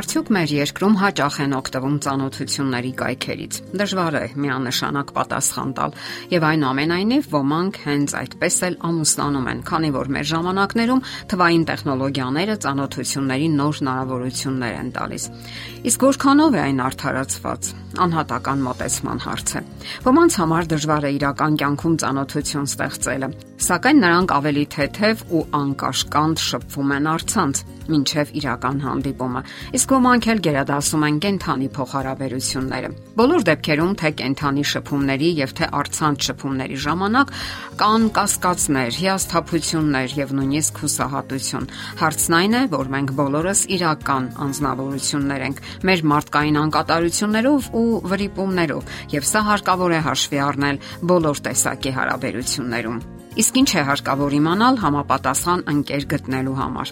Արդյոք մեր երկրում հաճախ են օգտվում ծանոթությունների կայքերից։ Դժվար է միանշանակ պատասխան տալ, եւ այնուամենայնիվ ոմանք հենց այդպես էլ ամուսնանում են, քանի որ մեր ժամանակներում թվային տեխնոլոգիաները ծանոթությունների նոր հնարավորություններ են տալիս։ Իսկ որքանով է այն արդարացված անհատական մտածման հարց է։ Ոմանց համար դժվար է իրական կյանքում ծանոթություն ստեղծելը, սակայն նրանք ավելի թեթև ու անկաշկանդ շփվում են արցանց մինչև իրական հանդիպումը։ Իսկ ոմանք էլ գերադասում են կենթանի փոխհարաբերությունները։ Բոլոր դեպքերում թե կենթանի շփումների եւ թե արցանց շփումների ժամանակ կան կասկածներ, հիասթափություններ եւ նույնիսկ հուսահատություն։ Հարցն այն է, որ մենք բոլորս իրական անznավորություններ ենք մեր մարդկային անկատարություններով ու վրիպումներով, եւ սա հարկավոր է հաշվի առնել բոլոր տեսակի հարաբերություններում։ Իսկ ինչ է հարկավոր իմանալ համապատասխան ընկեր գտնելու համար։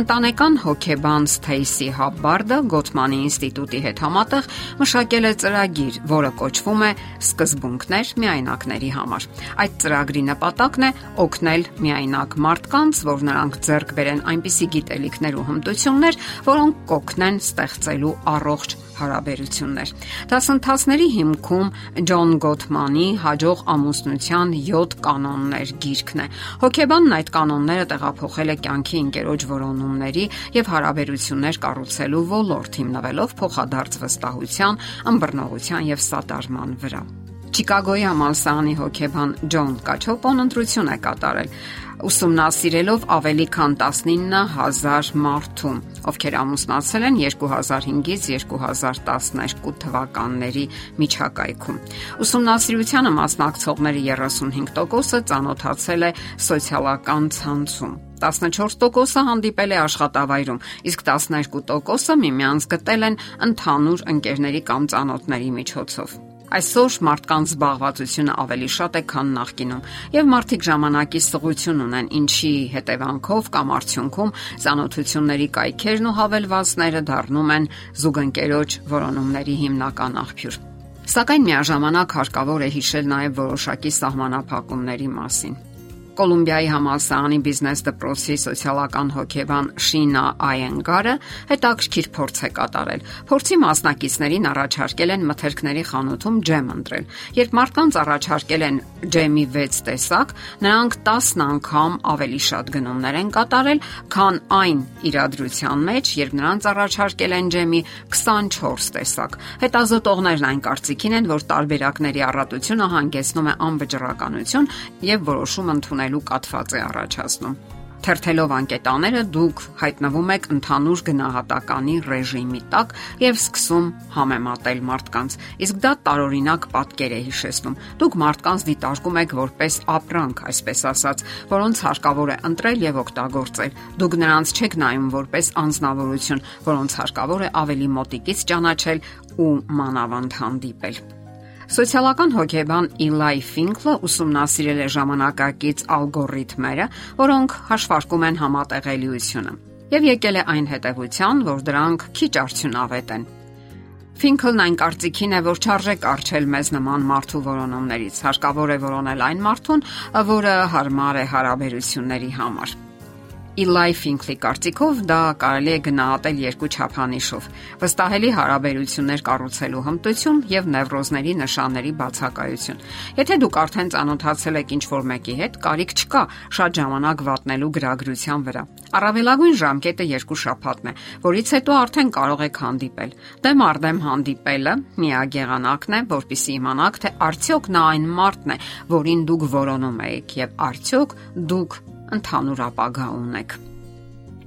Ընտանեկան հոգեբան Սթեյսի Հաբբարդը Գոթմանի ինստիտուտի հետ համատեղ մշակել է ծրագիր, որը կոչվում է Սկզբունքներ միայնակների համար։ Այդ ծրագրի նպատակն է օգնել միայնակ մարդկանց, որ նրանք ձեռք բերեն այնպիսի գիտելիքներ ու հմտություններ, որոնք կօգնեն ստեղծելու առողջ հարաբերություններ։ Դասընթացների հիմքում Ջոն Գոթմանի հաջող ամուսնության 7 կանոններ գիրքն է։ Հոկեբանն այդ կանոնները տեղափոխել է կյանքի ընկերոջ որոնումների եւ հարաբերություններ կառուցելու ոլորտ հիմնվելով փոխադարձ վստահության, ըմբռնողության եւ սատարման վրա։ Չիկագոյի համալսարանի հոկեբան Ջոն Կաչոպոն ընտրություն է կատարել ուսումնասիրելով ավելի քան 19000 մարդու, ովքեր ամուսնացել են 2005-ից 2012 թվականների միջակայքում։ Ուսումնասիրությանը մասնակցողների 35%-ը ծանոթացել է սոցիալական ցանցում։ 14%-ը հանդիպել է աշխատավայրում, իսկ 12%-ը միմյանց գտել են ընդհանուր ընկերների կամ ծանոթների միջոցով։ Այսօր մարդկանց զբաղվածությունը ավելի շատ է, քան նախկինում, եւ մարդիկ ժամանակի սղություն ունեն, ինչի հետևանքով կամ արդյունքում ծանոթությունների կայքերն ու հավելվածները դառնում են զուգընկերոջ որոնումների հիմնական աղբյուր։ Սակայն միաժամանակ հարկավոր է հիշել նաև որոշակի սահմանափակումների մասին։ Կոլումբիայի համալսարանի բիզնես դպրոցի սոցիալական հոգեբան Շինա Այենգարը հետաքրքիր փորձ է կատարել։ Փորձի մասնակիցներին առաջարկել են մթերքների խանութում ջեմ ընտրել։ Երբ մարդկանց առաջարկել են ջեմի 6 տեսակ, նրանք 10 անգամ ավելի շատ գնումներ են կատարել, քան այն իրադրության մեջ, երբ նրանց առաջարկել են ջեմի 24 տեսակ։ Հետազոտողներն այն կարծիքին են, որ տարբերակների առատությունը հանգեցնում է անվճռականություն եւ որոշում ընդունել ունենալու կատված է առաջացնում։ Թերթելով անկետաները դուք հայտնվում եք ընդհանուր գնահատականի ռեժիմի տակ եւ սկսում համեմատել մարդկանց։ Իսկ դա տարօրինակ պատկեր է հիշեցնում։ Դուք մարդկանց դիտարկում եք որպես ապրանք, այսպես ասած, որոնց հարկավոր է ընտրել եւ օգտագործել։ Դուք նրանց չեք նայում որպես անznավորություն, որոնց հարկավոր է ավելի մոտիկից ճանաչել ու մանավանդ հանդիպել։ Սոցիալական հոգեբան Իլայ Ֆինկլը ուսումնասիրել է ժամանակակից ալգորիթմերը, որոնք հաշվարկում են համատեղելիությունը, եւ եկել է այն հետևության, որ դրանք քիչ արդյունավետ են։ Ֆինքլն այն կարծիքին է, որ չարժեք արչել մեզ նման մարդու որոնումներից։ Հարկավոր է որոնել այն մարդուն, որը հարմար է հարաբերությունների համար։ Eli Finkley կարծիքով դա կարելի է գնահատել երկու չափանիշով՝ վստահելի հարաբերություններ կառուցելու հմտություն եւ նևրոզների նշանների բացակայություն։ Եթե դուք արդեն ծանոթացել եք ինչ-որ մեկի հետ, կարիք չկա շատ ժամանակ վատնելու գրագրության վրա։ Առավելագույն ժամկետը երկու շաբաթն է, որից հետո արդեն կարող եք հանդիպել։ Դեմ արդեմ հանդիպելը միակ եղանակն է, որpիսի իմանաք, թե արդյոք նա այն մարդն է, որին դուք որոնում եք եւ արդյոք դուք ընդհանուր ապագա ունեք։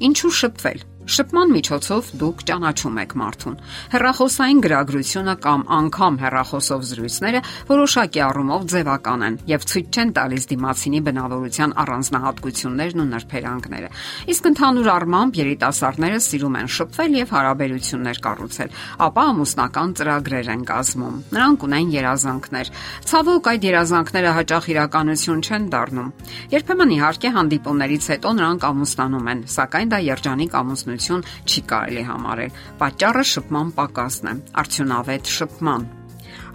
Ինչու շփվել։ Շփման միջոցով դուք ճանաչում եք մարդուն։ Հերախոսային գրագրությունը կամ անգամ հերախոսով զրույցները որոշակի առումով ձևական են եւ ցույց չեն տալիս դիմացինի բնավորության առանձնահատկություններն ու նրբերանգները։ Իսկ ընդհանուր առմամբ երիտասարդները սիրում են շփվել եւ հարաբերություններ կառուցել, ապա ամուսնական ծրագրեր են կազմում։ Նրանք ունեն երազանքներ։ Ցավոք այդ երազանքները հաճախ իրականություն չեն դառնում։ Երբեմն իհարկե հանդիպումներից հետո նրանք ամուսնանում են, սակայն դա երջանիկ ամուսնություն օգնություն չի կարելի համարել։ Պատճառը շփման պակասն է, արդյունավետ շփման։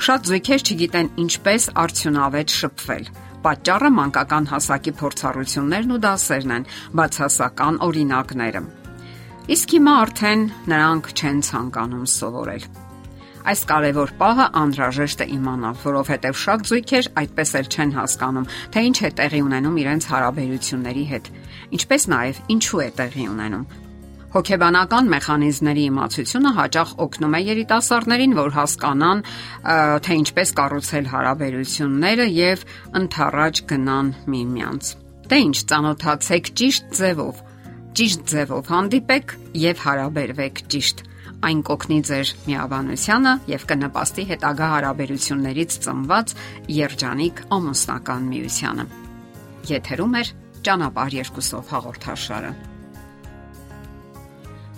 Շատ զույգեր չգիտեն ինչպես արդյունավետ շփվել։ Պատճառը մանկական հասակի փորձառություններն ու դասերն են, բացասական օրինակները։ Իսկ հիմա արդեն նրանք չեն ցանկանում սովորել։ Այս կարևոր պահը անհրաժեշտ է իմանալ, որովհետև շատ զույգեր այդպես էլ չեն հասկանում, թե ինչ է տեղի ունենում իրենց հարաբերությունների հետ, ինչպես նաև ինչու է տեղի ունենում։ Հոգեբանական մեխանիզմների իմացությունը հաճախ օգնում է երիտասարդներին, որ հասկանան, թե ինչպես կառուցել հարաբերությունները եւ ընթառաջ գնան միմյանց։ Դե ինչ, ծանոթացեք ճիշտ ձևով, ճիշտ ձևով հանդիպեք եւ հարաբերվեք ճիշտ այն կօգնի ձեր միաբանությանը եւ կնպաստի հետագա հարաբերություններից ծնված երջանիկ ամուսնական միությանը։ Եթերում է ճանապարհ երկուսով հաղորդաշարը։